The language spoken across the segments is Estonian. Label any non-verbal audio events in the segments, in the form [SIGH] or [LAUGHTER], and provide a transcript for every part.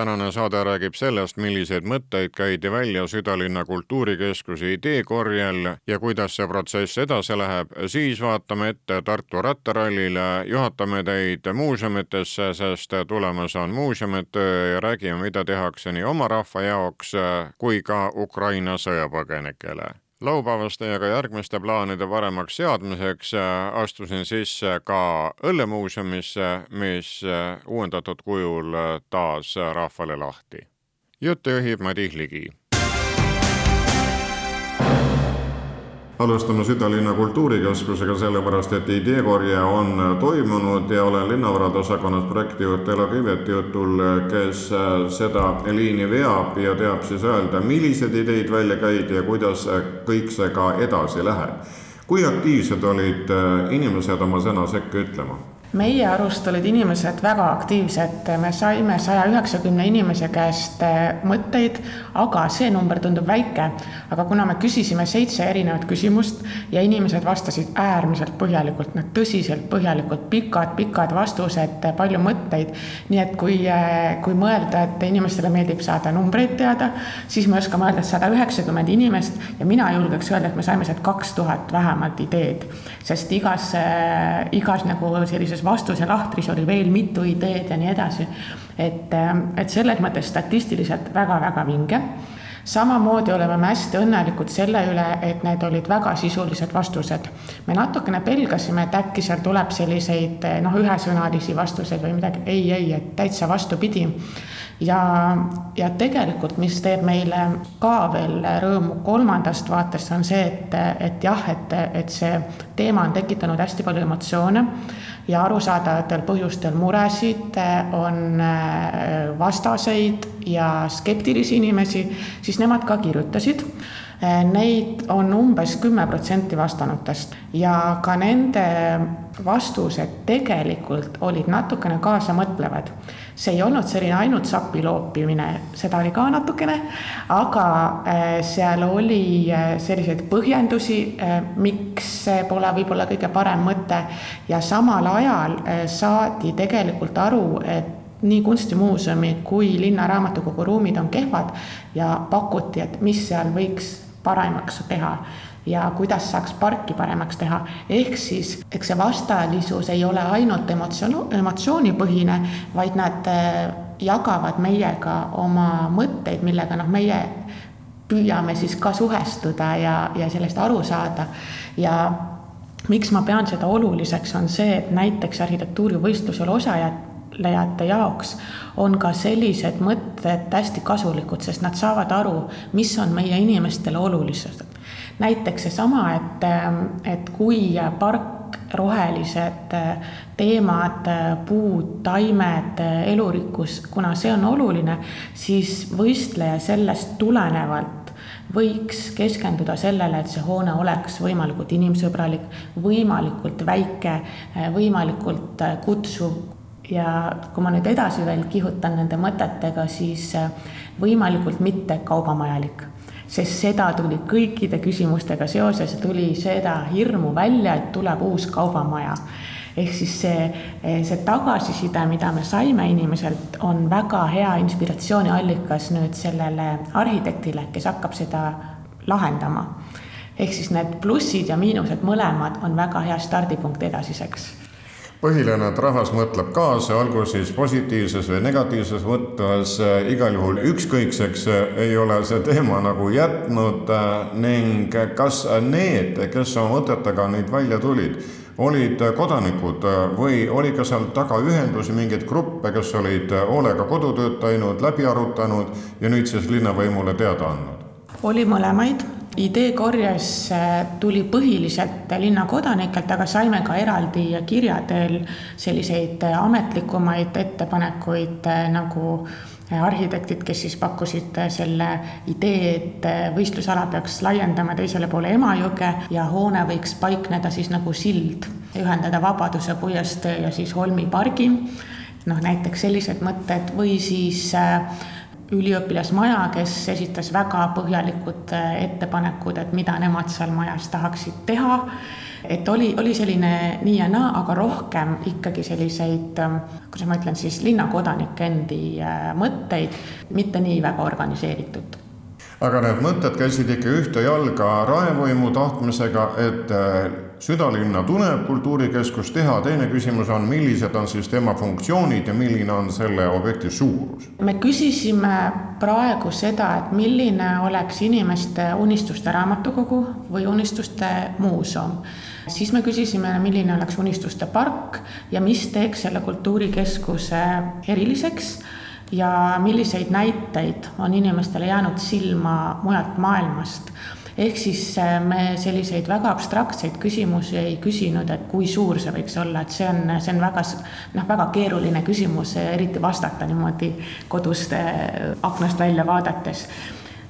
tänane saade räägib sellest, milliseid mõtteid käidi välja südalinna kultuurikeskuse ideekorjel ja kuidas see protsess edasi läheb, siis vaatame ette Tartu rattarallile, juhatame teid muuseumitesse, sest tulemas on muuseumitöö ja räägime, mida tehakse nii oma rahva jaoks kui ka Ukraina sõjapõgenikele laupäevaste ja ka järgmiste plaanide paremaks seadmiseks äh, astusin sisse ka õllemuuseumisse, mis äh, uuendatud kujul äh, taas rahvale lahti. juttu juhib Madis Ligi alustame südalinna kultuurikeskusega, sellepärast et ideekorje on toimunud ja olen linnavarade osakonnas projektijuht Elo Kiveti jutul, kes seda liini veab ja teab siis öelda, millised ideid välja käidi ja kuidas kõik see ka edasi läheb. kui aktiivsed olid inimesed oma sõna sekka ütlema? Meie arust olid inimesed väga aktiivsed, me saime saja üheksakümne inimese käest eh, mõtteid, aga see number tundub väike. aga kuna me küsisime seitse erinevat küsimust ja inimesed vastasid äärmiselt põhjalikult, noh tõsiselt põhjalikult, pikad-pikad vastused, palju mõtteid. nii et kui, eh, kui mõelda, et inimestele meeldib saada numbreid teada, siis me oskame öelda, et sada üheksakümmend inimest ja mina julgeks öelda, et me saime sealt kaks tuhat vähemalt ideed. sest igas, eh, igas nagu sellises selles vastuse lahtris oli veel mitu ideed ja nii edasi. et, ähm, et selles mõttes statistiliselt väga-väga vinge samamoodi oleme me hästi õnnelikud selle üle, et need olid väga sisulised vastused. me natukene pelgasime, et äkki seal tuleb selliseid noh, ühesõnalisi vastuseid või midagi, ei, ei, et täitsa vastupidi. ja, ja tegelikult, mis teeb meile ka veel rõõmu kolmandast vaatest, on see, et, et jah, et, et see teema on tekitanud hästi palju emotsioone ja arusaadavatel põhjustel muresid, on äh, vastaseid ja skeptilisi inimesi, siis nemad ka kirjutasid. Äh, neid on umbes kümme protsenti vastanutest ja ka nende vastused tegelikult olid natukene kaasamõtlevad see ei olnud selline ainult sapi loopimine, seda oli ka natukene, aga äh, seal oli äh, selliseid põhjendusi, äh, miks see pole võib-olla kõige parem mõte. Ja samal ajal saadi tegelikult aru, et nii kunstimuuseumi kui Linnaraamatukogu ruumid on kehvad ja pakuti, et mis seal võiks paremaks teha ja kuidas saaks parki paremaks teha. ehk siis, eks see vastalisus ei ole ainult emotsioon, emotsioonipõhine, vaid nad äh, jagavad meiega oma mõtteid, millega noh, meie püüame siis ka suhestuda ja, ja sellest aru saada ja miks ma pean seda oluliseks, on see, et näiteks arhitektuurivõistlusel osalejate jaoks on ka sellised mõtted hästi kasulikud, sest nad saavad aru, mis on meie inimestele olulised näiteks seesama, et, et kui park, rohelised teemad, puud, taimed, elurikkus, kuna see on oluline, siis võistleja sellest tulenevalt võiks keskenduda sellele, et see hoone oleks võimalikult inimsõbralik, võimalikult väike, võimalikult kutsuv. Ja kui ma nüüd edasi veel kihutan nende mõtetega, siis võimalikult mitte kaubamajalik sest seda tuli kõikide küsimustega seoses, tuli seda hirmu välja, et tuleb uus kaubamaja. ehk siis see, see tagasiside, mida me saime inimeselt, on väga hea inspiratsiooniallikas nüüd sellele arhitektile, kes hakkab seda lahendama. ehk siis need plussid ja miinused mõlemad on väga hea stardipunkt edasiseks põhiline, et rahvas mõtleb kaasa, olgu siis positiivses või negatiivses mõttes, igal juhul ükskõikseks ei ole see teema nagu jätnud. Ning kas need, kes oma mõtetega nüüd välja tulid, olid kodanikud või oli ka seal taga ühendusi, mingeid gruppe, kes olid hoolega kodutööd teinud, läbi arutanud ja nüüd siis linnavõimule teada andnud? oli mõlemaid ideekorjes tuli põhiliselt linnakodanikelt, aga saime ka eraldi kirja teel selliseid ametlikumaid ettepanekuid nagu arhitektid, kes siis pakkusid selle idee, et võistlusala peaks laiendama teisele poole Emajõge ja hoone võiks paikneda siis nagu sild, ühendada Vabaduse puiestee ja siis Holmi pargi. noh, näiteks sellised mõtted või siis üliõpilasmaja, kes esitas väga põhjalikud ettepanekud, et mida nemad seal majas tahaksid teha. Et oli, oli selline nii ja naa, aga rohkem ikkagi selliseid, ähm, kuidas ma ütlen siis, linnakodanike endi äh, mõtteid, mitte nii väga organiseeritud aga need mõtted käisid ikka ühte jalga raevõimu tahtmisega, et äh, südalinna tuleb kultuurikeskus teha, teine küsimus on, millised on siis tema funktsioonid ja milline on selle objekti suurus? me küsisime praegu seda, et milline oleks inimeste unistuste raamatukogu või unistuste muuseum. siis me küsisime, milline oleks unistuste park ja mis teeks selle kultuurikeskuse eriliseks ja milliseid näiteid on inimestele jäänud silma mujalt maailmast. ehk siis äh, me selliseid väga abstraktseid küsimusi ei küsinud, et kui suur see võiks olla, et see on, see on väga noh, väga keeruline küsimus, eriti vastata niimoodi kodust äh, aknast välja vaadates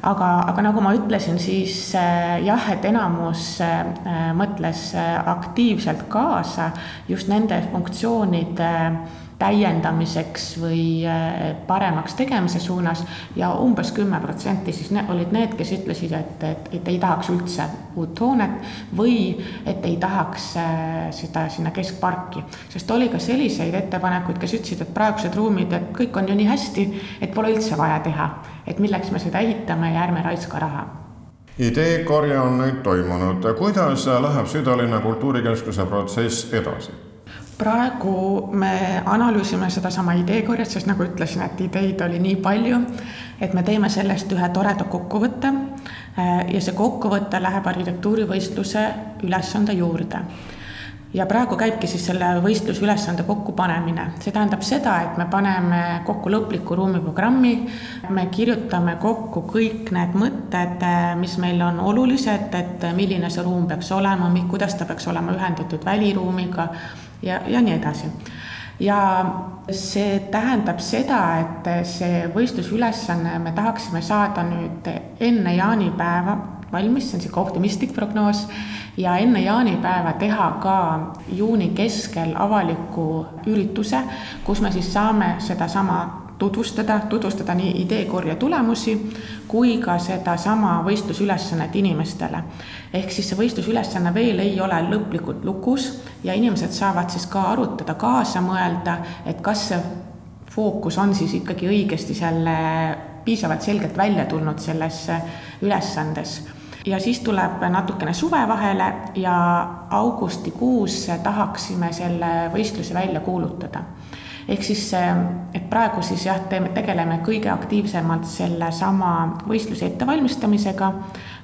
aga, aga nagu ma ütlesin, siis äh, jah, et enamus mõtles aktiivselt kaasa just nende funktsioonide täiendamiseks või äh, paremaks tegemise suunas ja umbes kümme protsenti siis ne, olid need, kes ütlesid, et, et, et ei tahaks üldse uut hoonet või et ei tahaks äh, seda sinna keskparki. sest oli ka selliseid ettepanekuid, kes ütlesid, et praegused ruumid, et kõik on ju nii hästi, et pole üldse vaja teha, et milleks me seda ehitame ja ärme raiska raha ideekorje on nüüd toimunud, kuidas läheb Südalinna kultuurikeskuse protsess edasi? Praegu me analüüsime sedasama ideekorjet, sest nagu ütlesin, et ideid oli nii palju, et me teeme sellest ühe toreda kokkuvõtte. Ja see kokkuvõte läheb arhitektuurivõistluse ülesande juurde. Ja praegu käibki siis selle võistlusülesande kokkupanemine, see tähendab seda, et me paneme kokku lõpliku ruumiprogrammi, me kirjutame kokku kõik need mõtted, mis meil on olulised, et milline see ruum peaks olema, kuidas ta peaks olema ühendatud väliruumiga ja, ja nii edasi. Ja see tähendab seda, et see võistlusülesanne me tahaksime saada nüüd enne jaanipäeva valmis, see on niisugune optimistlik prognoos ja enne jaanipäeva teha ka juuni keskel avaliku ürituse, kus me siis saame sedasama tutvustada, tutvustada nii ideekorje tulemusi kui ka sedasama võistlusülesannet inimestele. ehk siis see võistlusülesanne veel ei ole lõplikult lukus ja inimesed saavad siis ka arutada, kaasa mõelda, et kas see fookus on siis ikkagi õigesti selle piisavalt selgelt välja tulnud selles ülesandes ja siis tuleb natukene suve vahele ja augustikuus tahaksime selle võistluse välja kuulutada. Ehk siis, et praegu siis jah, teeme, tegeleme kõige aktiivsemalt sellesama võistluse ettevalmistamisega,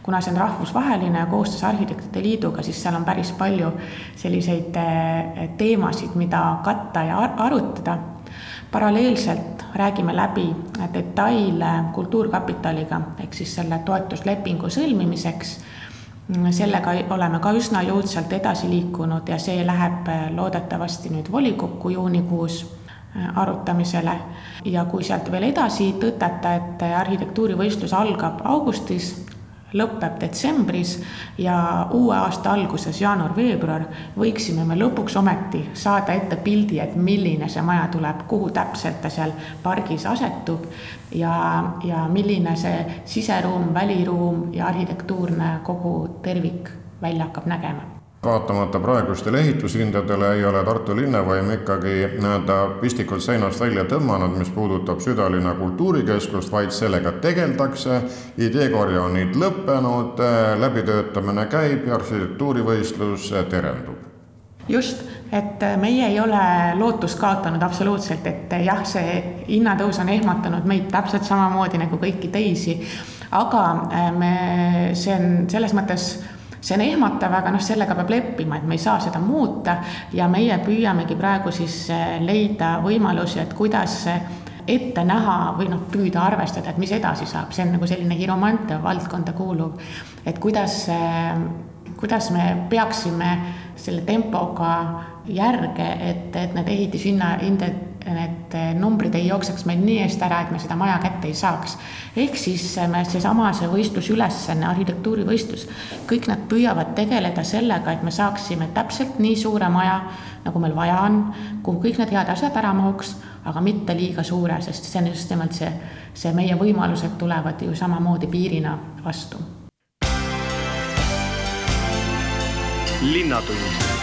kuna see on rahvusvaheline ja koostöös Arhitektide Liiduga, siis seal on päris palju selliseid eh, teemasid, mida katta ja arutada. Paralleelselt räägime läbi detaile Kultuurkapitaliga ehk siis selle toetuslepingu sõlmimiseks. sellega oleme ka üsna jõudsalt edasi liikunud ja see läheb loodetavasti nüüd volikokku juunikuus arutamisele. Ja kui sealt veel edasi tõtata, et arhitektuurivõistlus algab augustis, lõpeb detsembris ja uue aasta alguses, jaanuar-veebruar, võiksime me lõpuks ometi saada ette pildi, et milline see maja tuleb, kuhu täpselt ta seal pargis asetub ja, ja milline see siseruum, väliruum ja arhitektuurne kogu tervik välja hakkab nägema vaatamata praegustele ehitushindadele ei ole Tartu linnavaim ikkagi nii-öelda pistikult seinast välja tõmmanud, mis puudutab südalinna kultuurikeskust, vaid sellega tegeldakse. ideekorje on nüüd lõppenud, läbitöötamine käib ja arhitektuurivõistlus terendub just, et meie ei ole lootust kaotanud absoluutselt, et jah, see hinnatõus on ehmatanud meid täpselt samamoodi nagu kõiki teisi. aga me, see on selles mõttes see on ehmatav, aga noh, sellega peab leppima, et me ei saa seda muuta ja meie püüamegi praegu siis eh, leida võimalusi, et kuidas ette näha või noh, püüda arvestada, et mis edasi saab, see on nagu selline hiromante valdkonda kuuluv. et kuidas, eh, kuidas me peaksime selle tempoga järge, et, et need ehitishinna, need numbrid ei jookseks meil nii eest ära, et me seda maja kätte ei saaks. ehk siis me, seesama, see võistlusülesanne, arhitektuurivõistlus, kõik nad püüavad tegeleda sellega, et me saaksime täpselt nii suure maja, nagu meil vaja on, kuhu kõik need head asjad ära mahuks, aga mitte liiga suure, sest see on just nimelt see, see meie võimalused tulevad ju samamoodi piirina vastu. linnatund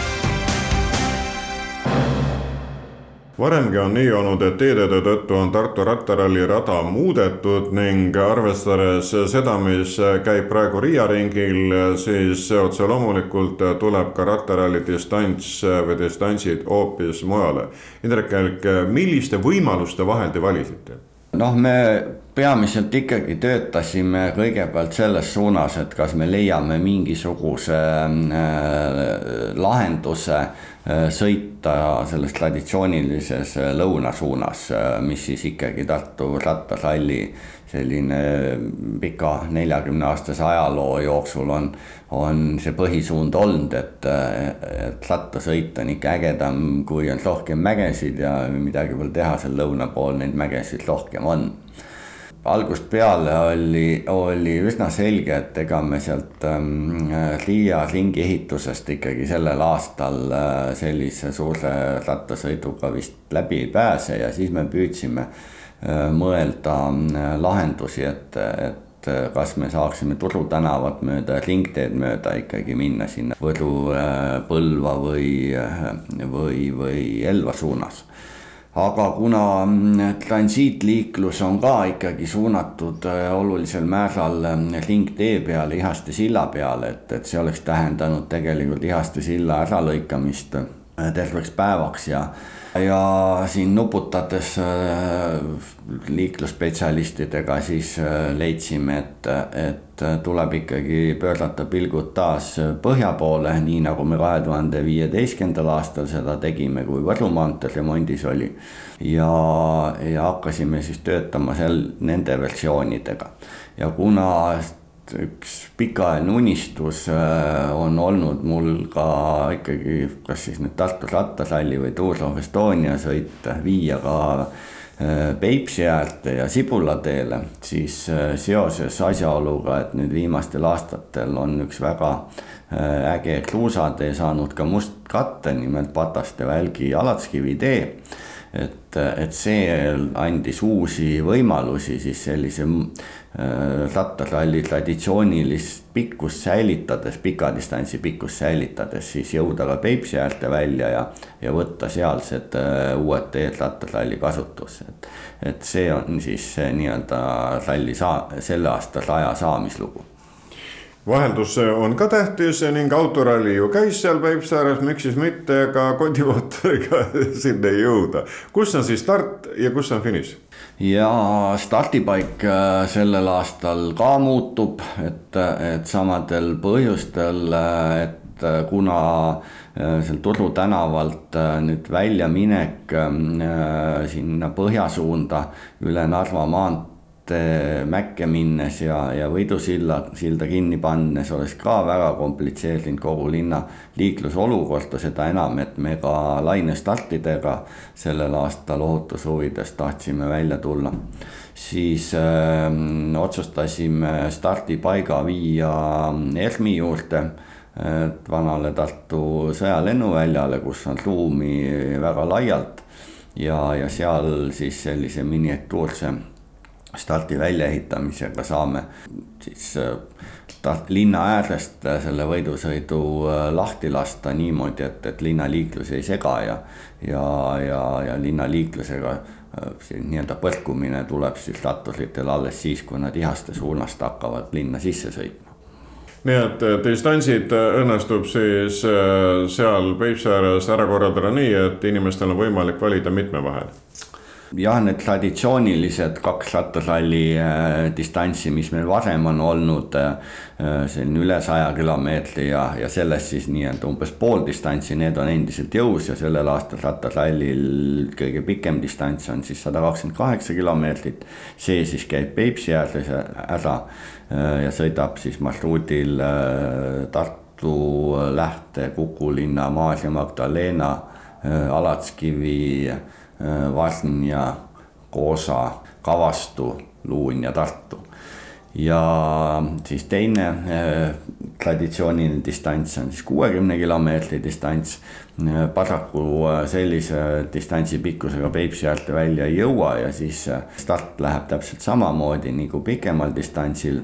varemgi on nii olnud, et teedede tõttu on Tartu rattaralli rada muudetud ning arvestades seda, mis käib praegu Riia ringil, siis otse loomulikult tuleb ka rattaralli distants või distantsid hoopis mujale. Indrek Kelk, milliste võimaluste vahel te valisite? noh, me peamiselt ikkagi töötasime kõigepealt selles suunas, et kas me leiame mingisuguse äh, lahenduse äh, sõita selles traditsioonilises äh, lõunasuunas, mis siis ikkagi Tartu rattasalli selline pika neljakümne aastase ajaloo jooksul on, on see põhisuund olnud, et, et rattasõit on ikka ägedam, kui on rohkem mägesid ja midagi pole teha, seal lõuna pool neid mägesid rohkem on algusest peale oli, oli üsna selge, et ega me sealt ähm, Riia ringi ehitusest ikkagi sellel aastal äh, sellise suure rattasõiduga vist läbi ei pääse ja siis me püüdsime äh, mõelda äh, lahendusi, et, et äh, kas me saaksime Turu tänavat mööda, ringteed mööda ikkagi minna sinna Võru äh,, Põlva või, äh, või, või Elva suunas aga kuna mm, transiitliiklus on ka ikkagi suunatud äh, olulisel määral ringtee peale, Ihaste silla peale, et, et see oleks tähendanud tegelikult Ihaste silla äralõikamist äh, terveks päevaks ja ja siin nuputades äh, liiklusspetsialistidega siis äh, leidsime, et, et tuleb ikkagi pöörata pilgud taas põhja poole, nii nagu me kahe tuhande viieteistkümnendal aastal seda tegime, kui Võru maantee remondis oli. ja, ja hakkasime siis töötama seal nende versioonidega ja kuna üks pikaajaline unistus äh, on olnud mul ka ikkagi, kas siis nüüd Tartu rattasalli või Tour of Estonia sõit viia ka äh, Peipsi äärde ja Sibulateele, siis äh, seoses asjaoluga, et nüüd viimastel aastatel on üks väga äge kruusatee saanud ka mustkatte, nimelt Pataste välgi Alatskivi tee. Et, et see andis uusi võimalusi siis sellise rattaralli traditsioonilist pikkust säilitades, pika distantsi pikkust säilitades, siis jõuda ka Peipsi äärde välja ja, ja võtta sealsed äh, uued teed rattaralli kasutusse, et. et see on siis nii-öelda ralli saa-, selle aasta raja saamislugu vaheldus on ka tähtis ning autoralli ju käis seal Peipsi ääres, miks siis mitte ka kondimootoriga [LAUGHS] sinna jõuda. kus on siis start ja kus on finiš? Ja stardipaik äh, sellel aastal ka muutub, et, et samadel põhjustel, et äh, kuna äh, seal Turu tänavalt nüüd väljaminek sinna põhja suunda üle Narva maantee Mäkke minnes ja, ja Võidusilla, silda kinni pannes oleks ka väga komplitseerinud kogu linna liiklusolukorda, seda enam, et me ka lainestartidega sellel aastal ohutuse huvides tahtsime välja tulla. siis öö, äh, otsustasime stardipaiga viia ERMi juurde vanale Tartu sõjalennuväljale, kus on ruumi väga laialt ja, ja seal siis sellise miniatuurse stardi väljaehitamisega saame siis äh, linna äärest äh, selle võidusõidu äh, lahti lasta niimoodi, et, et linnaliiklus ei sega ja, ja, ja, ja linnaliiklusega see nii-öelda põrkumine tuleb siis ratturitel alles siis, kui nad Ihaste suunast hakkavad linna sisse sõitma. Nii et distantsid õnnestub siis seal Peipsi ääres ära korraldada nii, et inimestel on võimalik valida mitme vahel jah, need traditsioonilised kaks rattasralli äh, distantsi, mis meil varem on olnud äh, äh,, selline üle saja kilomeetri ja, ja sellest siis nii-öelda umbes pool distantsi, need on endiselt jõus ja sellel aastal rattasrallil kõige pikem distants on siis sada kakskümmend kaheksa kilomeetrit. see siis käib Peipsi ääres ära ja sõidab siis marsruudil Tartu, Lähte, Kuku linna, Maarja Magdalena Alatskivi, Varnja, Koosa, Kavastu, Luun ja Tartu ja siis teine äh, traditsiooniline distants on siis kuuekümne kilomeetri distants. paraku äh, sellise distantsi pikkusega Peipsi äärde välja ei jõua ja siis äh, start läheb täpselt samamoodi nagu pikemal distantsil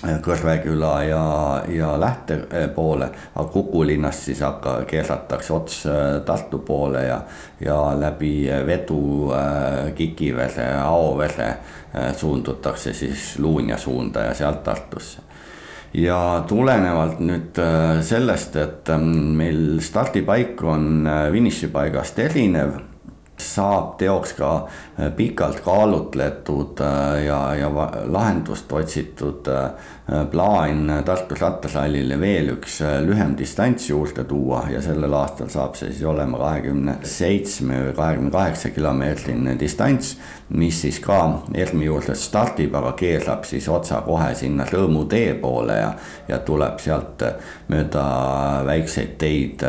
Kõrveküla ja, ja Lähte poole, aga Kuku linnast siis hakka, keeratakse ots Tartu poole ja, ja läbi Vedu, Kikivere, Aovere suundutakse siis Luunja suunda ja sealt Tartusse. Ja tulenevalt nüüd sellest, et meil stardipaik on finišipaigast erinev saab teoks ka pikalt kaalutletud äh, ja, ja lahendust otsitud äh, plaan Tartu rattasallile veel üks lühem distants juurde tuua ja sellel aastal saab see siis olema kahekümne seitsme või kahekümne kaheksa kilomeetrine distants. mis siis ka ERM-i juurde stardib, aga keerab siis otsa kohe sinna Rõõmu tee poole ja, ja tuleb sealt mööda väikseid teid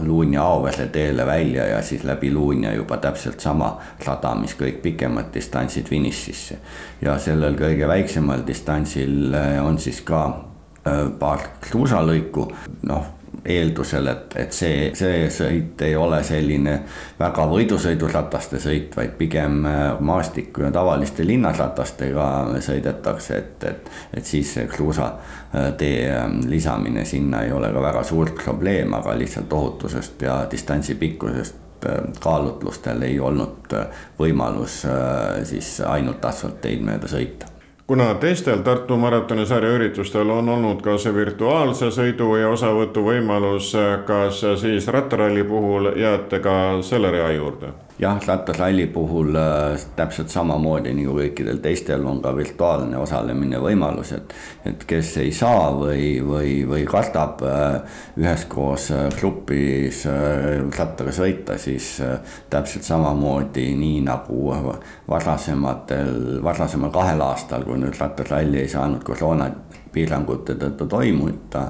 Luunja Auvere teele välja ja siis läbi Luunja juba täpselt sama rada, mis kõik pikemad distantsid finišisse. ja sellel kõige väiksemal distantsil eh, on siis ka eh, paar kruusalõiku, noh eeldusel, et, et see, see sõit ei ole selline väga võidusõidurataste sõit, vaid pigem eh, maastiku ja tavaliste linnaratastega sõidetakse, et, et, et siis see kruusatee lisamine sinna ei ole ka väga suur probleem, aga lihtsalt ohutusest ja distantsi pikkusest kaalutlustel ei olnud äh, võimalus äh, siis ainult asfaltteid mööda sõita kuna teistel Tartu maratoni sarja üritustel on olnud ka see virtuaalse sõidu ja osavõtu võimalus, kas siis rattaralli puhul jääte ka selle rea juurde? Jah, rattasralli puhul äh, täpselt samamoodi nagu kõikidel teistel on ka virtuaalne osalemine võimalus, et. et kes ei saa või, või, või kardab äh, üheskoos äh, grupis rattaga sõita, siis täpselt samamoodi, nii nagu varasematel, varasemal kahel aastal, kui nüüd rattasralli ei saanud koroona piirangute tõttu toimuda,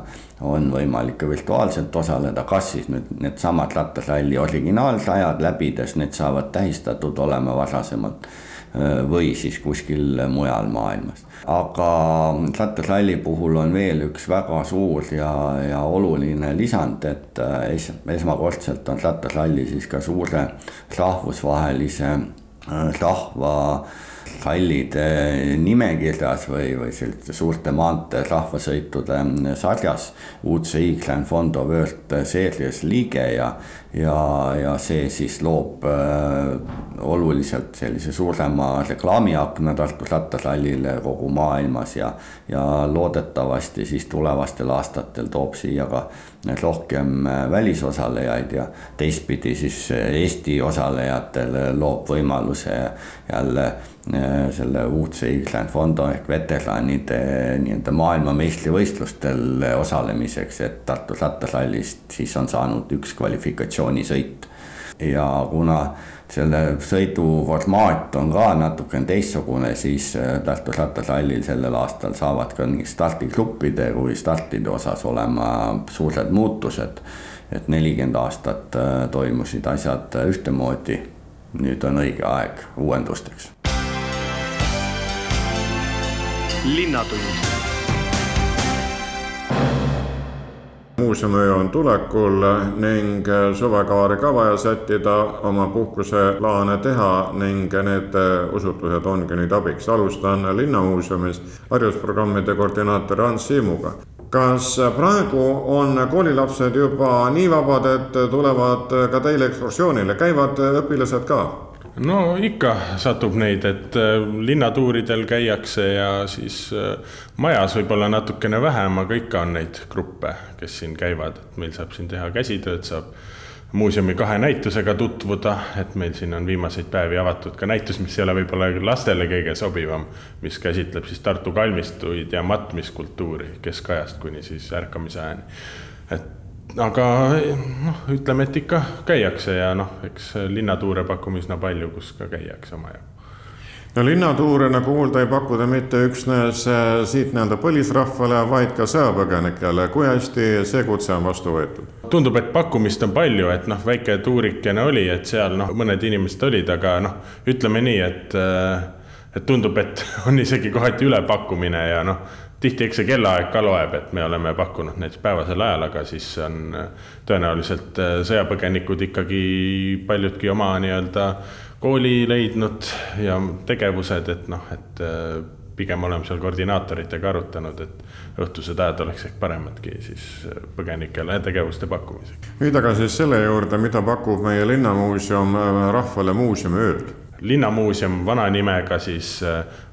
on võimalik ka virtuaalselt osaleda, kas siis nüüd needsamad rattasralli originaalsajad läbides, need saavad tähistatud olema varasemalt või siis kuskil mujal maailmas. aga rattasralli puhul on veel üks väga suur ja, ja oluline lisand, et es, esmakordselt on rattasralli siis ka suure rahvusvahelise rahva rallide nimekirjas või, või selliste suurte maantee rahvasõitude sarjas. UCI Grand Fondo World Series liige ja, ja, ja see siis loob äh, oluliselt sellise suurema reklaamiakna Tartu rattarallile kogu maailmas ja. ja loodetavasti siis tulevastel aastatel toob siia ka rohkem äh, välisosalejaid ja teistpidi siis Eesti osalejatele loob võimaluse jälle äh, selle UCI Grand Fondo ehk veteranide nii-öelda maailmameistrivõistlustel osalemiseks, et Tartu rattarallist siis on saanud üks kvalifikatsioonisõit. ja kuna selle sõidu formaat on ka natukene teistsugune, siis äh, Tartu rattasrallil sellel aastal saavad ka nii stardigruppide kui startide osas olema suured muutused. et nelikümmend aastat äh, toimusid asjad ühtemoodi. nüüd on õige aeg uuendusteks. linnatund muuseumiöö on tulekul ning suvekaari ka vaja sättida, oma puhkuseplaane teha ning need usutlused ongi nüüd abiks. alustan Linnamuuseumis haridusprogrammide koordinaator Ants Siimuga. kas praegu on koolilapsed juba nii vabad, et tulevad ka teile ekskursioonile, käivad õpilased ka? No ikka satub neid, et äh, linnatuuridel käiakse ja siis äh, majas võib-olla natukene vähem, aga ikka on neid gruppe, kes siin käivad, et meil saab siin teha käsitööd, saab muuseumi kahe näitusega tutvuda, et meil siin on viimaseid päevi avatud ka näitus, mis ei ole võib-olla lastele kõige sobivam, mis käsitleb siis Tartu kalmistuid ja matmiskultuuri keskajast kuni siis ärkamise ajani. et aga noh, ütleme, et ikka käiakse ja noh, eks linnatuure pakume üsna palju, kus ka käiakse omajagu no linnatuure, nagu kuulda, ei paku ta mitte üksnes äh, siit nii-öelda põlisrahvale, vaid ka sõjapõgenikele. kui hästi see kutse on vastu võetud? tundub, et pakkumist on palju, et noh, väike tuurikene oli, et seal noh, mõned inimesed olid, aga noh, ütleme nii, et äh, et tundub, et [LAUGHS] on isegi kohati ülepakkumine ja noh, tihti eks see kellaaeg ka loeb, et me oleme pakkunud näiteks päevasel ajal, aga siis on äh, tõenäoliselt sõjapõgenikud ikkagi paljudki oma nii-öelda kooli leidnud ja tegevused, et noh, et äh, pigem oleme seal koordinaatoritega arutanud, et õhtused ajad oleks ehk paremadki siis äh, põgenikele tegevuste pakkumiseks. nüüd aga siis selle juurde, mida pakub meie linnamuuseum äh, rahvale muuseumiööl linnamuuseum vana nimega siis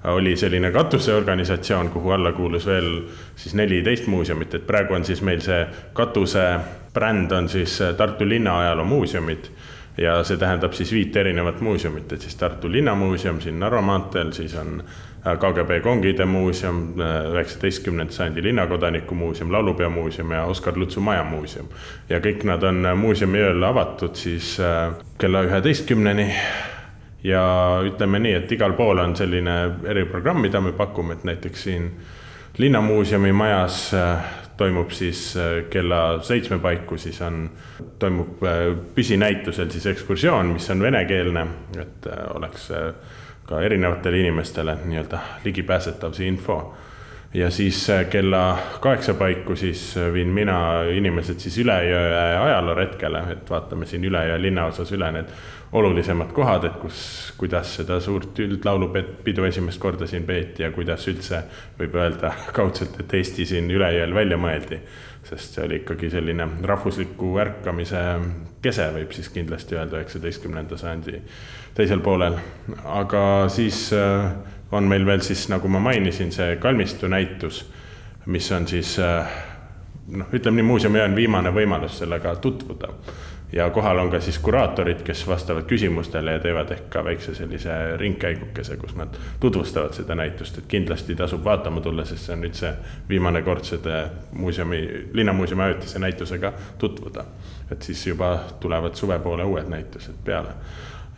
oli selline katuseorganisatsioon, kuhu alla kuulus veel siis neliteist muuseumit, et praegu on siis meil see katuse bränd on siis Tartu linna ajaloomuuseumid ja see tähendab siis viit erinevat muuseumit, et siis Tartu Linnamuuseum siin Narva maanteel, siis on äh, KGB kongide muuseum, äh, üheksateistkümnenda sajandi linnakodaniku muuseum, laulupeomuuseum ja Oskar Lutsu majamuuseum. ja kõik nad on äh, muuseumi ööl avatud siis kella üheteistkümneni ja ütleme nii, et igal pool on selline eriprogramm, mida me pakume, et näiteks siin linnamuuseumi majas toimub siis äh, kella seitsme paiku, siis on, toimub äh, püsinäitusel siis ekskursioon, mis on venekeelne, et äh, oleks ka erinevatele inimestele nii-öelda ligipääsetav see info ja siis kella kaheksa paiku siis viin mina inimesed siis üle jõe ajalooretkele, et vaatame siin üle jõe linnaosas üle need olulisemad kohad, et kus, kuidas seda suurt üldlaulupidu esimest korda siin peeti ja kuidas üldse võib öelda [LAUGHS] kaudselt, et Eesti siin üle jõel välja mõeldi. sest see oli ikkagi selline rahvusliku ärkamise kese, võib siis kindlasti öelda üheksateistkümnenda sajandi teisel poolel. aga siis äh, on meil veel siis, nagu ma mainisin, see kalmistu näitus, mis on siis äh, noh, ütleme nii, muuseumi on viimane võimalus sellega tutvuda. Ja kohal on ka siis kuraatorid, kes vastavad küsimustele ja teevad ehk ka väikse sellise ringkäigukese, kus nad tutvustavad seda näitust, et kindlasti tasub vaatama tulla, sest see on nüüd see viimane kord seda muuseumi, linnamuuseumi ajutise näitusega tutvuda. et siis juba tulevad suve poole uued näitused peale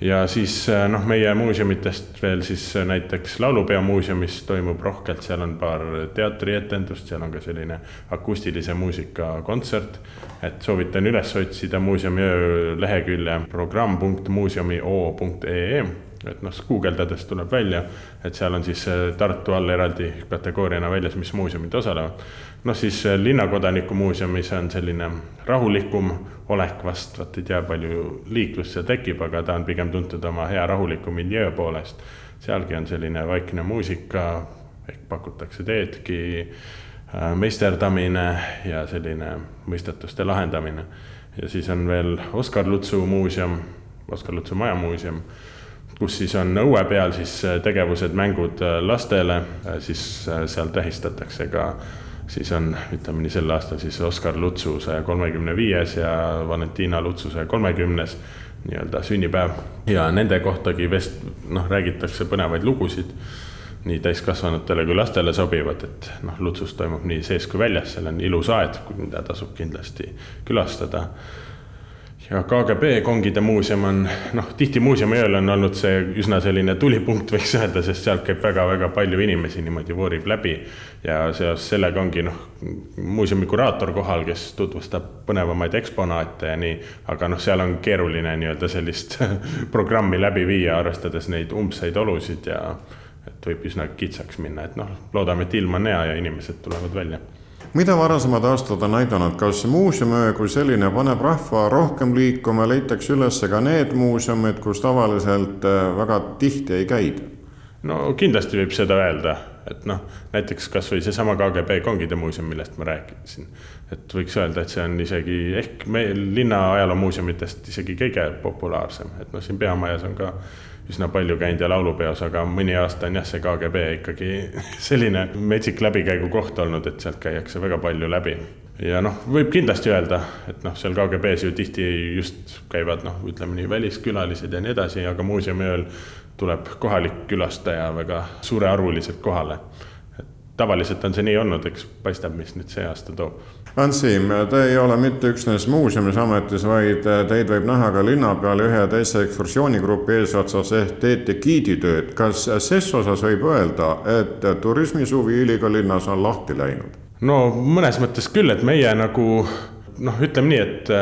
ja siis äh, noh, meie muuseumitest veel siis äh, näiteks Laulupeomuuseumis toimub rohkelt, seal on paar teatrietendust, seal on ka selline akustilise muusika kontsert. et soovitan üles otsida muuseumi lehekülje programm.muuseumio.ee et noh, guugeldades tuleb välja, et seal on siis äh, Tartu all eraldi kategooriana väljas, mis muuseumid osalevad. Noh, siis äh, Linnakodaniku muuseumis on selline rahulikum olek vast, vot ei tea, palju liiklust seal tekib, aga ta on pigem tuntud oma hea rahuliku miljöö poolest. sealgi on selline vaikne muusika, ehk pakutakse teedki, äh, meisterdamine ja selline mõistatuste lahendamine. ja siis on veel Oskar Lutsu muuseum, Oskar Lutsu majamuuseum kus siis on õue peal siis äh, tegevused, mängud lastele, siis seal tähistatakse ka siis on, ütleme nii, sel aastal siis Oskar Lutsu saja kolmekümne viies ja Valentina Lutsu saja kolmekümnes nii-öelda sünnipäev. ja nende kohtagi vest-, noh, räägitakse põnevaid lugusid, nii täiskasvanutele kui lastele sobivad, et noh, Lutsus toimub nii sees kui väljas, seal on ilus aed, mida tasub kindlasti külastada ja KGB kongide muuseum on noh, tihti muuseumi ööl on olnud see üsna selline tulipunkt, võiks öelda, sest sealt käib väga-väga palju inimesi niimoodi voorib läbi. ja seoses sellega ongi noh, muuseumi kuraator kohal, kes tutvustab põnevamaid eksponaate ja nii. aga noh, seal on keeruline nii-öelda sellist [LAUGHS] programmi läbi viia, arvestades neid umbseid olusid ja et võib üsna kitsaks minna, et noh, loodame, et ilm on hea ja inimesed tulevad välja mida varasemad aastad on näidanud, kas muuseumiöö kui selline paneb rahva rohkem liikuma, leitakse üles ka need muuseumid, kus tavaliselt äh, väga tihti ei käida? no kindlasti võib seda öelda, et noh, näiteks kasvõi seesama KGB kongide muuseum, millest ma rääkisin. et võiks öelda, et see on isegi ehk meil linna ajaloomuuseumidest isegi kõige populaarsem, et noh, siin peamajas on ka üsna palju käinud ja laulupeos, aga mõni aasta on jah, see KGB ikkagi [LAUGHS] selline metsik läbikäigukoht olnud, et sealt käiakse väga palju läbi. ja noh, võib kindlasti öelda, et noh, seal KGB-s ju tihti just käivad noh, ütleme nii väliskülalised ja nii edasi, aga muuseumi ööl tuleb kohalik külastaja väga suurearvuliselt kohale. tavaliselt on see nii olnud, eks paistab, mis nüüd see aasta toob. Ants Siim, te ei ole mitte üksnes muuseumis ametis, vaid teid võib näha ka linna peal ühe teise ekskursioonigrupi eesotsas ehk teete giiditööd. kas ses osas võib öelda, et turismisuvi Iliga linnas on lahti läinud? no mõnes mõttes küll, et meie nagu noh, ütleme nii, et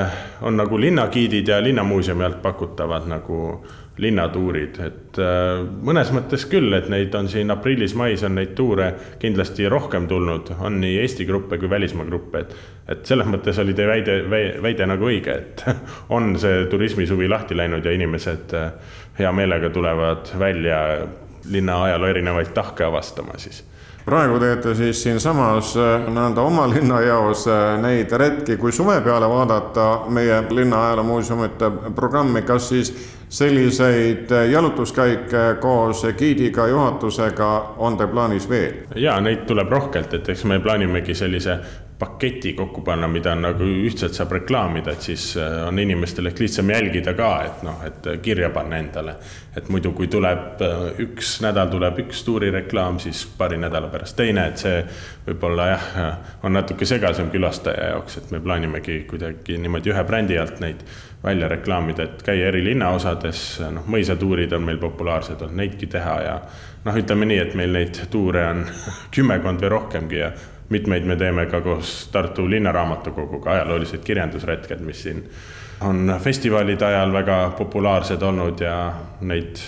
on nagu linnagiidid ja linnamuuseumi alt pakutavad nagu linnatuurid, et äh, mõnes mõttes küll, et neid on siin aprillis-mais on neid tuure kindlasti rohkem tulnud, on nii Eesti gruppe kui välismaa gruppe, et et selles mõttes oli teie väide, väide nagu õige, et [LAUGHS] on see turismisuvi lahti läinud ja inimesed äh, hea meelega tulevad välja linna ajaloo erinevaid tahke avastama siis praegu teete siis siinsamas äh, nii-öelda oma linnajaos neid retki, kui suve peale vaadata meie linna ajaloomuuseumite programmi, kas siis selliseid jalutuskäike koos giidiga, juhatusega on teil plaanis veel? jaa, neid tuleb rohkelt, et eks me plaanimegi sellise paketi kokku panna, mida nagu ühtselt saab reklaamida, et siis äh, on inimestel ehk lihtsam jälgida ka, et noh, et kirja panna endale. et muidu, kui tuleb äh, üks nädal tuleb üks tuurireklaam, siis paari nädala pärast teine, et see võib-olla jah, on natuke segasem külastaja jaoks, et me plaanimegi kuidagi niimoodi ühe brändi alt neid välja reklaamida, et käia eri linnaosades, noh, mõisatuurid on meil populaarsed olnud, neidki teha ja noh, ütleme nii, et meil neid tuure on [LAUGHS] kümmekond või rohkemgi ja mitmeid me teeme ka koos Tartu Linnaraamatukoguga, ajaloolised kirjandusretked, mis siin on festivalide ajal väga populaarsed olnud ja neid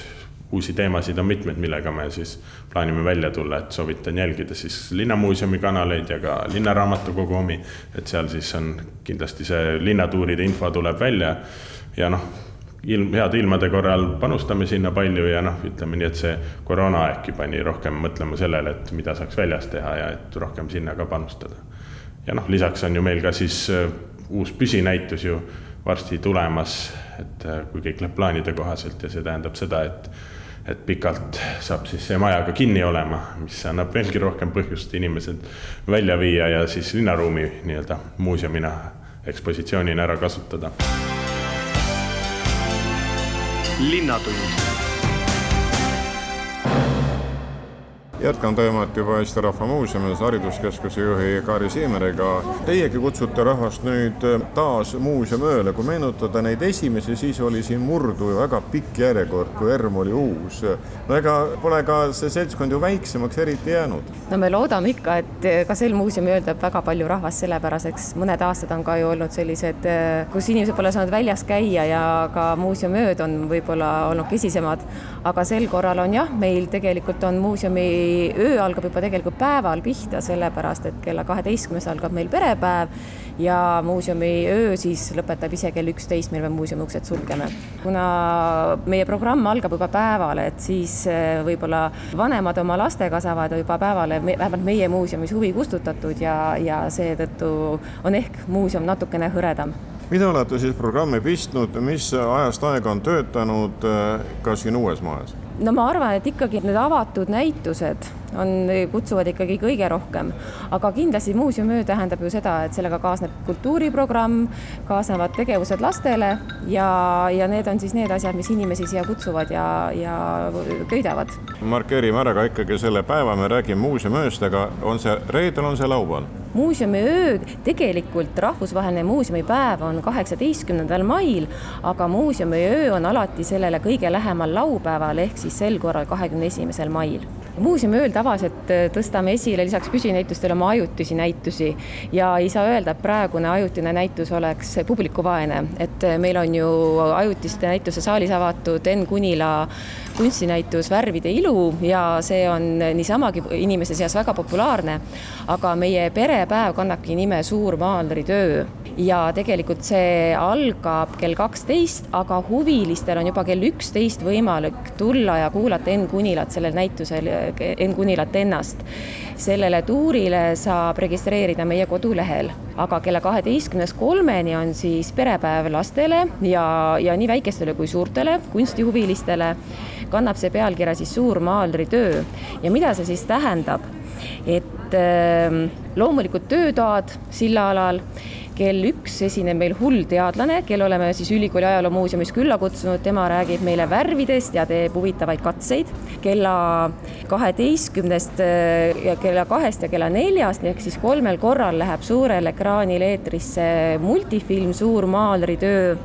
uusi teemasid on mitmeid, millega me siis plaanime välja tulla, et soovitan jälgida siis Linnamuuseumi kanaleid ja ka Linnaraamatukogu omi. et seal siis on kindlasti see linnatuuride info tuleb välja ja noh, ilm, heade ilmade korral panustame sinna palju ja noh, ütleme nii, et see koroonaaegki pani rohkem mõtlema sellele, et mida saaks väljas teha ja et rohkem sinna ka panustada. ja noh, lisaks on ju meil ka siis uh, uus püsinäitus ju varsti tulemas, et uh, kui kõik läheb plaanide kohaselt ja see tähendab seda, et et pikalt saab siis see maja ka kinni olema, mis annab veelgi rohkem põhjust inimesed välja viia ja siis linnaruumi nii-öelda muuseumina, ekspositsioonina ära kasutada linnatund jätkan teemat juba Eesti Rahva Muuseumis hariduskeskuse juhi Kaari Siimeriga. Teiegi kutsute rahvast nüüd taas muuseumi ööle, kui meenutada neid esimesi, siis oli siin murdu ju väga pikk järjekord, kui ERM oli uus. no ega pole ka see seltskond ju väiksemaks eriti jäänud. no me loodame ikka, et ka sel muuseumi ööl tuleb väga palju rahvast, sellepärast mõned aastad on ka ju olnud sellised, kus inimesed pole saanud väljas käia ja ka muuseumiööd on võib-olla olnud kesisemad. Aga sel korral on jah, meil tegelikult on muuseumi öö algab juba tegelikult päeval pihta, sellepärast et kella kaheteistkümnest algab meil perepäev ja muuseumi öö siis lõpetab ise kell üksteist, mil me muuseumi uksed sulgeme. kuna meie programm algab juba päeval, et siis eh, võib-olla vanemad oma lastega saavad juba päevale vähemalt meie muuseumis huvi kustutatud ja, ja seetõttu on ehk muuseum natukene hõredam mida olete siis programmi pistnud, mis ajast aega on töötanud eh, ka siin uues majas? no ma arvan, et ikkagi need avatud näitused on, kutsuvad ikkagi kõige rohkem. aga kindlasti muuseumiöö tähendab ju seda, et sellega kaasneb kultuuriprogramm, kaasnevad tegevused lastele ja, ja need on siis need asjad, mis inimesi siia kutsuvad ja, ja köidavad. markeerime ära ka ikkagi selle päeva, me räägime muuseumiööst, aga on see reedel, on see laupäeval? Muuseumiöö, tegelikult rahvusvaheline muuseumipäev on kaheksateistkümnendal mail, aga muuseumiöö on alati sellele kõige lähemal laupäeval ehk siis sel korral kahekümne esimesel mail. Muuseumiööl tavaliselt äh, tõstame esile lisaks püsinäitustele oma ajutisi näitusi ja ei saa öelda, et praegune ajutine näitus oleks publikuvaene, et äh, meil on ju ajutiste näituse saalis avatud Enn Kunila kunstinäitus Värvide ilu ja see on niisamagi inimeste seas väga populaarne. aga meie perepäev kannabki nime Suur maalritöö ja tegelikult see algab kell kaksteist, aga huvilistel on juba kell üksteist võimalik tulla ja kuulata Enn Kunilat sellel näitusel, Enn Kunilat ennast. sellele tuurile saab registreerida meie kodulehel, aga kella kaheteistkümnest kolmeni on siis perepäev lastele ja, ja nii väikestele kui suurtele kunstihuvilistele kannab see pealkirja siis Suur maalritöö ja mida see siis tähendab, et äh, loomulikult töötoad sillaalal kell üks esineb meil hull teadlane, kelle oleme siis Ülikooli Ajaloomuuseumis külla kutsunud, tema räägib meile värvidest ja teeb huvitavaid katseid. kella kaheteistkümnest ja kella kahest ja kella neljast ehk siis kolmel korral läheb suurel ekraanil eetrisse multifilm Suur maalritöö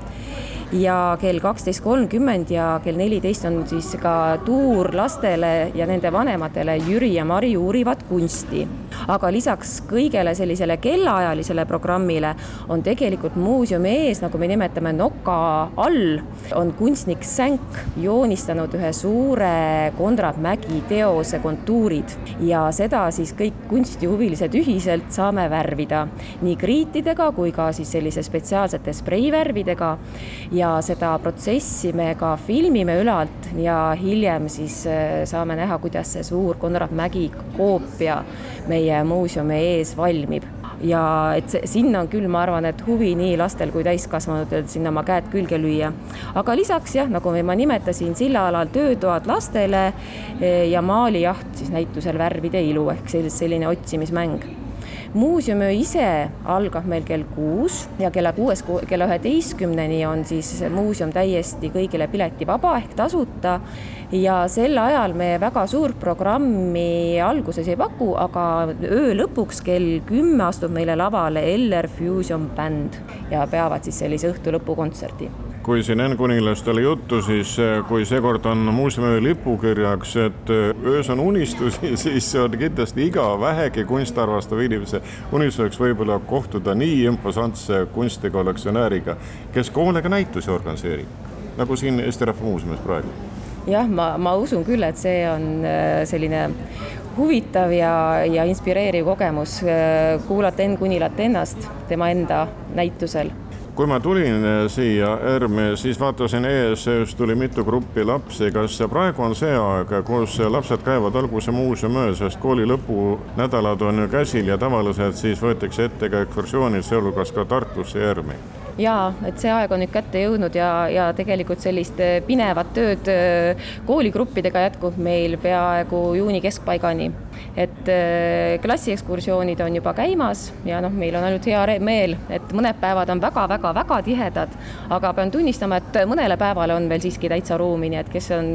ja kell kaksteist kolmkümmend ja kell neliteist on siis ka tuur lastele ja nende vanematele Jüri ja Mari uurivad kunsti. Aga lisaks kõigele sellisele kellaajalisele programmile on tegelikult muuseumi ees, nagu me nimetame noka all, on kunstnik Sänk joonistanud ühe suure Konrad Mägi teose kontuurid. Ja seda siis kõik kunstihuvilised ühiselt saame värvida nii kriitidega kui ka siis sellise spetsiaalsete spreivärvidega. Ja seda protsessi me ka filmime ülalt ja hiljem siis äh, saame näha, kuidas see suur Konrad Mägi koopia meie muuseumi ees valmib ja et sinna on küll, ma arvan, et huvi nii lastel kui täiskasvanutel sinna oma käed külge lüüa. aga lisaks jah, nagu ma nimetasin, sillaalal töötoad lastele äh, ja maalijaht siis näitusel Värvide ilu ehk selline otsimismäng muuseumi ise algab meil kell kuus ja kella kuuest kella üheteistkümneni on siis muuseum täiesti kõigile piletivaba ehk tasuta. ja sel ajal me väga suurt programmi alguses ei paku, aga öö lõpuks kell kümme astub meile lavale Eller Fusion bänd ja peavad siis sellise õhtu lõpukontserdi kui siin Enn Kuningast oli juttu, siis eh, kui seekord on muuseumi lipukirjaks, et eh, öös on unistusi, [LAUGHS] siis see on kindlasti iga vähegi kunsti armastav inimese unistuseks võib-olla kohtuda nii imposantse kunstikollektsionääriga, kes ka hoolega näitusi organiseerib, nagu siin Eesti Rahva Muuseumis praegu. jah, ma, ma usun küll, et see on eh, selline huvitav ja, ja inspireeriv kogemus kuulata Enn Kunilat ennast tema enda näitusel kui ma tulin eh, siia ERM-i, siis vaatasin ees, tuli mitu gruppi lapsi. kas praegu on see aeg, kus lapsed käivad alguse muuseumi öös, sest kooli lõpunädalad on ju käsil ja tavaliselt siis võetakse ette ka ekskursioonid, sealhulgas ka Tartusse ja ERM-i jaa, et see aeg on nüüd kätte jõudnud ja, ja tegelikult sellist eh, pinevat tööd eh, kooligruppidega jätkub meil peaaegu juuni keskpaigani. et eh, klassiekskursioonid on juba käimas ja noh, meil on ainult hea meel, et mõned päevad on väga-väga-väga tihedad, aga pean tunnistama, et mõnele päevale on veel siiski täitsa ruumi, nii et kes on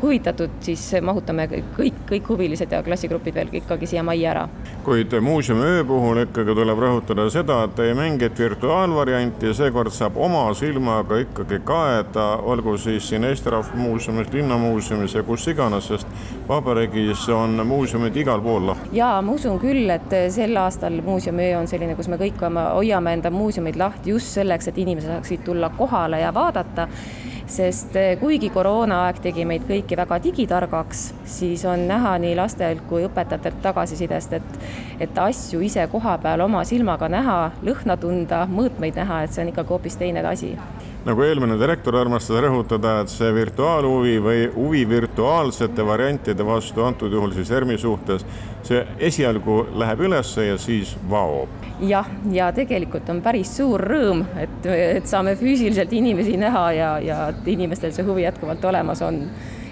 huvitatud, siis mahutame kõik, kõik huvilised ja klassigrupid veel ikkagi siia majja ära. kuid muuseumi öö puhul ikkagi tuleb rõhutada seda, et ei mingit virtuaalvarianti ja seekord saab oma silmaga ikkagi kaeda, olgu siis siin Eesti Rahva Muuseumis, Linnamuuseumis ja kus iganes, sest vabariigis on muuseumid igal pool lahti. jaa, ma usun küll, et sel aastal muuseumiöö on selline, kus me kõik hoiame enda muuseumid lahti just selleks, et inimesed saaksid tulla kohale ja vaadata sest eh, kuigi koroonaaeg tegi meid kõiki väga digitargaks, siis on näha nii lastelt kui õpetajatelt tagasisidest, et, et asju ise kohapeal oma silmaga näha, lõhna tunda, mõõtmeid näha, et see on ikkagi hoopis teine asi nagu eelmine direktor armastas rõhutada, et see virtuaalhuvi või huvi virtuaalsete variantide vastu, antud juhul siis ERM-i suhtes, see esialgu läheb ülesse ja siis vaob. jah, ja tegelikult on päris suur rõõm, et, et saame füüsiliselt inimesi näha ja, ja et inimestel see huvi jätkuvalt olemas on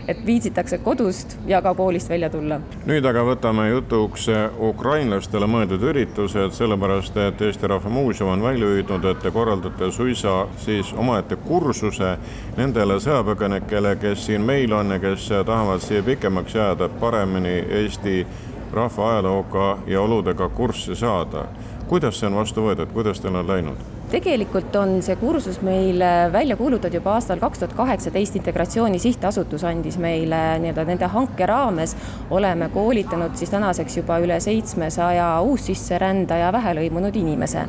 et viitsitakse kodust ja ka koolist välja tulla. nüüd aga võtame jutuks ukrainlastele mõeldud üritused, sellepärast et Eesti Rahva Muuseum on välja hüüdnud, et te korraldate suisa siis omaette kursuse nendele sõjapõgenikele, kes siin meil on ja kes tahavad siia pikemaks jääda, paremini Eesti rahva ajalooga ja oludega kurssi saada. kuidas see on vastu võetud, kuidas teil on läinud? Tegelikult on see kursus meil välja kuulutatud juba aastal kaks tuhat kaheksateist, Integratsiooni Sihtasutus andis meile nii-öelda nende hanke raames, oleme koolitanud siis tänaseks juba üle seitsmesaja uussisserändaja vähelõimunud inimese.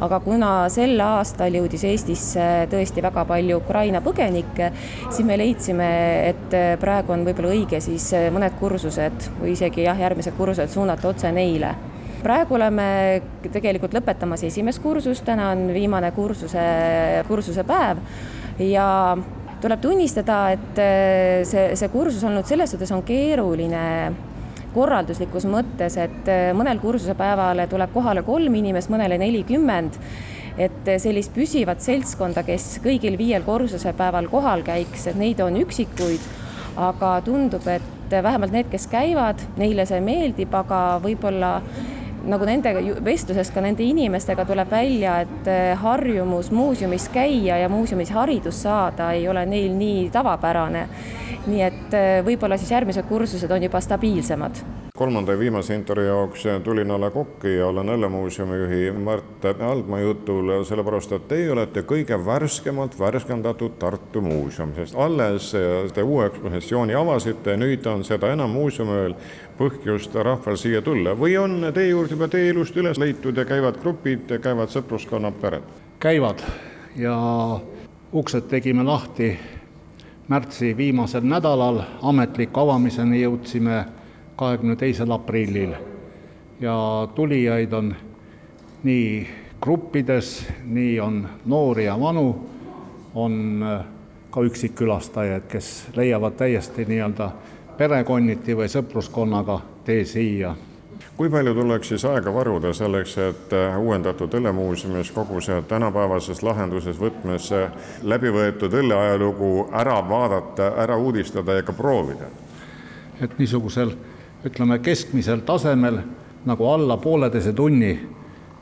Aga kuna sel aastal jõudis Eestisse tõesti väga palju Ukraina põgenikke, siis me leidsime, et praegu on võib-olla õige siis mõned kursused või isegi jah, järgmised kursused suunata otse neile praegu oleme tegelikult lõpetamas esimest kursust, täna on viimane kursuse, kursuse päev ja tuleb tunnistada, et eh, see, see kursus olnud selles suhtes on keeruline korralduslikus mõttes, et eh, mõnel kursuse päeval tuleb kohale kolm inimest, mõnele nelikümmend. et sellist püsivat seltskonda, kes kõigil viiel kursuse päeval kohal käiks, et neid on üksikuid, aga tundub, et vähemalt need, kes käivad, neile see meeldib, aga võib-olla nagu nende vestlusest ka nende inimestega tuleb välja, et eh, harjumus muuseumis käia ja muuseumis haridust saada ei ole neil nii tavapärane. nii et eh, võib-olla siis järgmised kursused on juba stabiilsemad kolmanda ja viimase intervjuu jaoks tulin alla kokki ja olen Õllemuuseumi juhi Mart Aldma jutul, sellepärast et teie olete kõige värskemalt värskendatud Tartu muuseum, sest alles te uue ekspositsiooni avasite, nüüd on seda enam muuseumil põhjust rahval siia tulla. või on teie juurde juba teie elust üles leitud ja käivad grupid, käivad sõpruskonnad, pered? käivad. Ja uksed tegime lahti märtsi viimasel nädalal, ametliku avamiseni jõudsime kahekümne teisel aprillil ja tulijaid on nii gruppides, nii on noori ja vanu, on ka üksikkülastajaid, kes leiavad täiesti nii-öelda perekonniti või sõpruskonnaga tee siia. kui palju tuleks siis aega varuda selleks, et äh, uuendatud õllemuuseumis kogu see tänapäevases lahenduses võtmes äh, läbi võetud õlleajalugu ära vaadata, ära uudistada ja ka proovida? et niisugusel ütleme, keskmisel tasemel nagu alla pooleteise tunni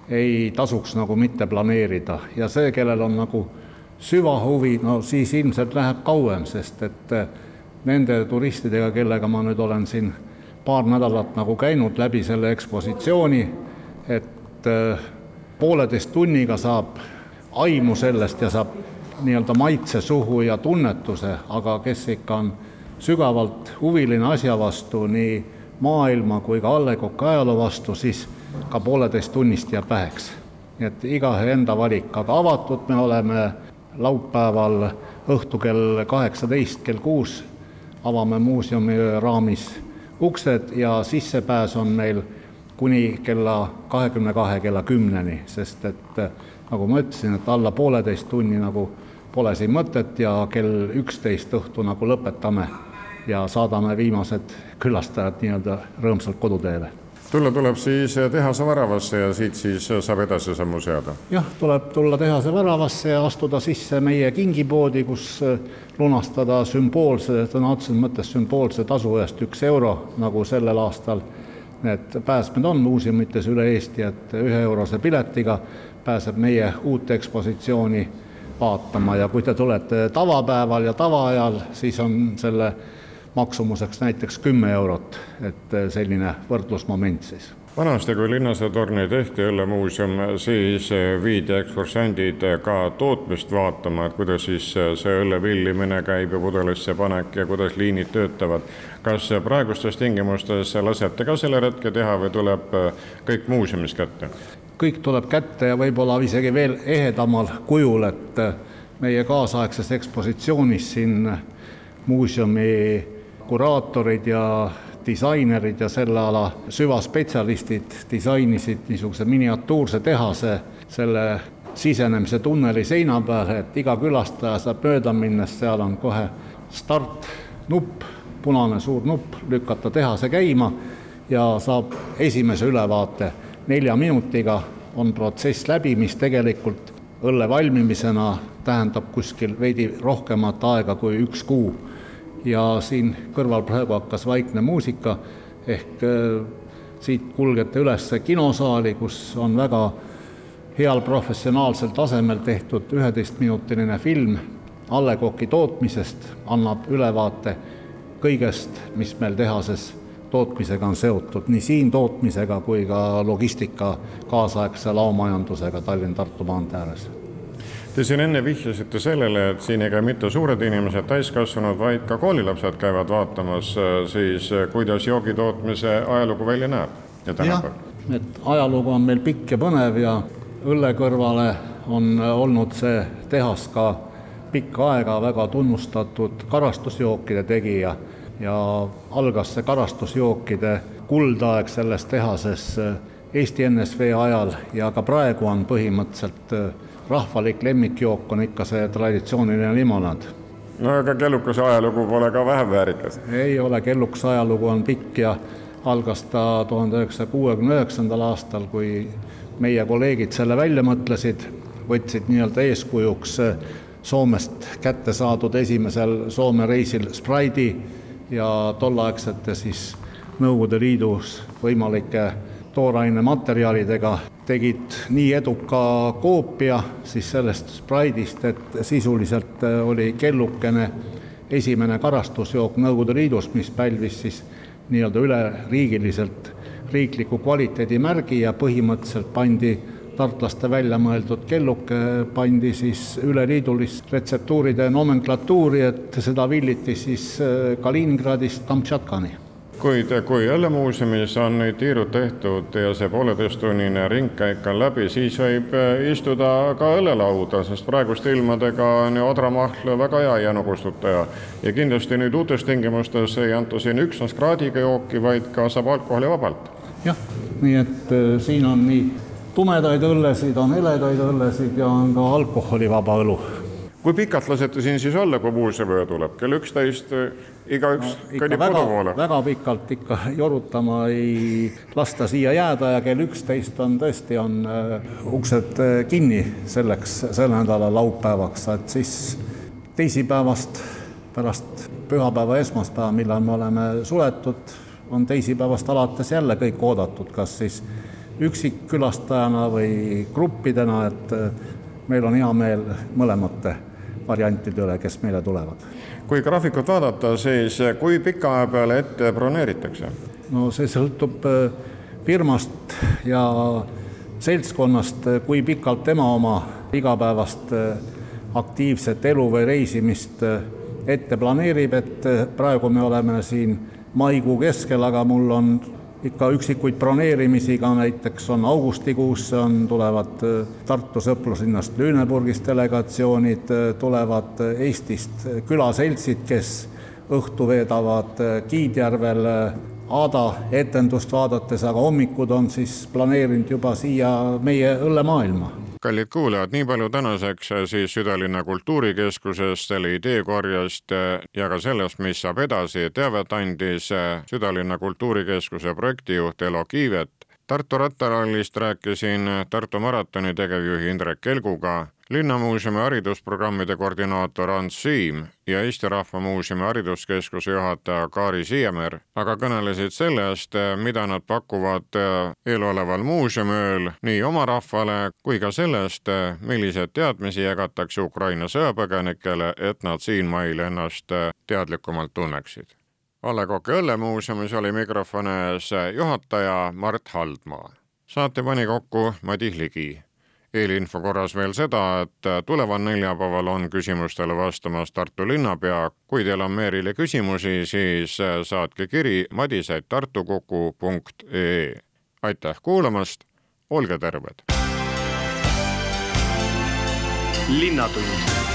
ei tasuks nagu mitte planeerida. Ja see, kellel on nagu süvahuvi, no siis ilmselt läheb kauem, sest et äh, nende turistidega, kellega ma nüüd olen siin paar nädalat nagu käinud läbi selle ekspositsiooni, et äh, pooleteist tunniga saab aimu sellest ja saab nii-öelda maitse suhu ja tunnetuse, aga kes ikka on sügavalt huviline asja vastu, nii maailma kui ka allekoka ajaloo vastu, siis ka pooleteist tunnist jääb väheks. nii et igaühe enda valik, aga avatud me oleme laupäeval õhtu kell kaheksateist, kell kuus avame muuseumi raamis uksed ja sissepääs on meil kuni kella kahekümne kahe, kella kümneni, sest et nagu ma ütlesin, et alla pooleteist tunni nagu pole siin mõtet ja kell üksteist õhtu nagu lõpetame ja saadame viimased külastajad nii-öelda rõõmsalt koduteele tulla tuleb siis tehase väravasse ja siit siis saab edasi sammu seada? jah, tuleb tulla tehase väravasse ja astuda sisse meie kingipoodi, kus lunastada sümboolse, sõna otseses mõttes sümboolse tasu eest üks euro, nagu sellel aastal need pääsmed on muuseumites üle Eesti, et üheeurose piletiga pääseb meie uut ekspositsiooni vaatama ja kui te tulete tavapäeval ja tavaajal, siis on selle maksumuseks näiteks kümme eurot, et selline võrdlusmoment siis vanasti, kui Linnaseatorni tehti õllemuuseum, siis viidi ekskursandid ka tootmist vaatama, et kuidas siis see õlle villimine käib ja pudelisse panek ja kuidas liinid töötavad. kas praegustes tingimustes lasete ka selle retke teha või tuleb kõik muuseumis kätte? kõik tuleb kätte ja võib-olla isegi veel ehedamal kujul, et meie kaasaegses ekspositsioonis siin muuseumi kuraatorid ja disainerid ja selle ala süvaspetsialistid disainisid niisuguse miniatuurse tehase selle sisenemise tunneli seina peal, et iga külastaja saab mööda minnes, seal on kohe startnupp, punane suur nupp, lükata tehase käima ja saab esimese ülevaate. nelja minutiga on protsess läbi, mis tegelikult õlle valmimisena tähendab kuskil veidi rohkemat aega kui üks kuu ja siin kõrval praegu hakkas vaikne muusika, ehk äh, siit kulgete üles kinosaali, kus on väga heal professionaalsel tasemel tehtud üheteistminutiline film A. Le Coqi tootmisest, annab ülevaate kõigest, mis meil tehases tootmisega on seotud, nii siin tootmisega kui ka logistika kaasaegse laomajandusega Tallinn-Tartu maantee ääres Te siin enne vihjasite sellele, et siin ei käi mitte suured inimesed, täiskasvanud, vaid ka koolilapsed käivad vaatamas äh, siis, äh, kuidas joogitootmise ajalugu välja näeb ja tänapäeval. et ajalugu on meil pikk ja põnev ja õlle kõrvale on äh, olnud see tehas ka pikka aega väga tunnustatud karastusjookide tegija ja algas see karastusjookide kuldaeg selles tehases Eesti NSV ajal ja ka praegu on põhimõtteliselt rahvalik lemmikjook on ikka see traditsiooniline limonaad. no aga kellukese ajalugu pole ka vähem väärikas? ei ole, kellukese ajalugu on pikk ja algas ta tuhande üheksasaja kuuekümne üheksandal aastal, kui meie kolleegid selle välja mõtlesid, võtsid nii-öelda eeskujuks Soomest kätte saadud esimesel Soome reisil Sprite'i ja tolleaegsete siis Nõukogude Liidus võimalike tooraine materjalidega, tegid nii eduka koopia siis sellest spraidist, et sisuliselt oli kellukene esimene karastusjook Nõukogude Liidus, mis pälvis siis nii-öelda üleriigiliselt riikliku kvaliteedimärgi ja põhimõtteliselt pandi tartlaste välja mõeldud kelluke pandi siis üleliidulist retseptuuride nomenklatuuri, et seda villiti siis äh, Kaliningradist Kamtšatkani kuid kui õllemuuseumis on nüüd tiirud tehtud ja see pooleteisttunnine ringkäik on läbi, siis võib äh, istuda ka õllelauda, sest praeguste ilmadega on ju odramahl väga hea jänukustutaja. ja kindlasti nüüd uutes tingimustes ei anta siin üksnes kraadiga jooki, vaid ka saab alkoholivabalt. jah, nii et äh, siin on nii tumedaid õllesid, on heledaid õllesid ja on ka alkoholivaba õlu. Kui pikalt lasete siin siis olla, kui muuseumöö tuleb, kell üksteist igaüks no, kõnnib kodu poole? väga pikalt ikka jorutama ei lasta siia jääda ja kell üksteist on tõesti, on uh, uksed uh, kinni selleks, selle nädala laupäevaks, et siis teisipäevast pärast pühapäeva, esmaspäeva, millal me oleme suletud, on teisipäevast alates jälle kõik oodatud, kas siis üksikkülastajana või gruppidena, et meil on hea meel mõlemate variantide üle, kes meile tulevad. kui graafikut vaadata, siis kui pika aja peale ette broneeritakse? no see sõltub äh, firmast ja seltskonnast, kui pikalt tema oma igapäevast aktiivset elu või reisimist ette planeerib, et praegu me oleme siin maikuu keskel, aga mul on ikka üksikuid broneerimisi ka näiteks on augustikuus, on, tulevad äh, Tartu sõpruslinnast Lüneburgist delegatsioonid, äh, tulevad äh, Eestist külaseltsid, kes õhtu veedavad Kiidjärvel Aada etendust vaadates, aga hommikud on siis planeerinud juba siia meie õllemaailma kallid kuulajad, nii palju tänaseks äh, siis Südalinna kultuurikeskusest, selle ideekorjest äh, ja ka sellest, mis saab edasi, teavet andis äh, Südalinna kultuurikeskuse projektijuht Elo Kiivet. Tartu rattarallist rääkisin Tartu maratoni tegevjuhi Indrek Kelguga linnamuuseumi haridusprogrammide koordinaator Ants Siim ja Eesti Rahva Muuseumi Hariduskeskuse juhataja Kaari Siiamäär aga kõnelesid sellest, mida nad pakuvad eeloleval muuseumiööl nii oma rahvale kui ka sellest, milliseid teadmisi jagatakse Ukraina sõjapõgenikele, et nad siinmail ennast teadlikumalt tunneksid. A Le Coq'i õllemuuseumis oli mikrofoni ees juhataja Mart Haldmaa. saate pani kokku Madis Ligi eelinfo korras veel seda, et tuleval neljapäeval on küsimustele vastamas Tartu linnapea. kui teil on Meerile küsimusi, siis saatke kiri madis.tartukuku.ee. aitäh kuulamast, olge terved! linnatund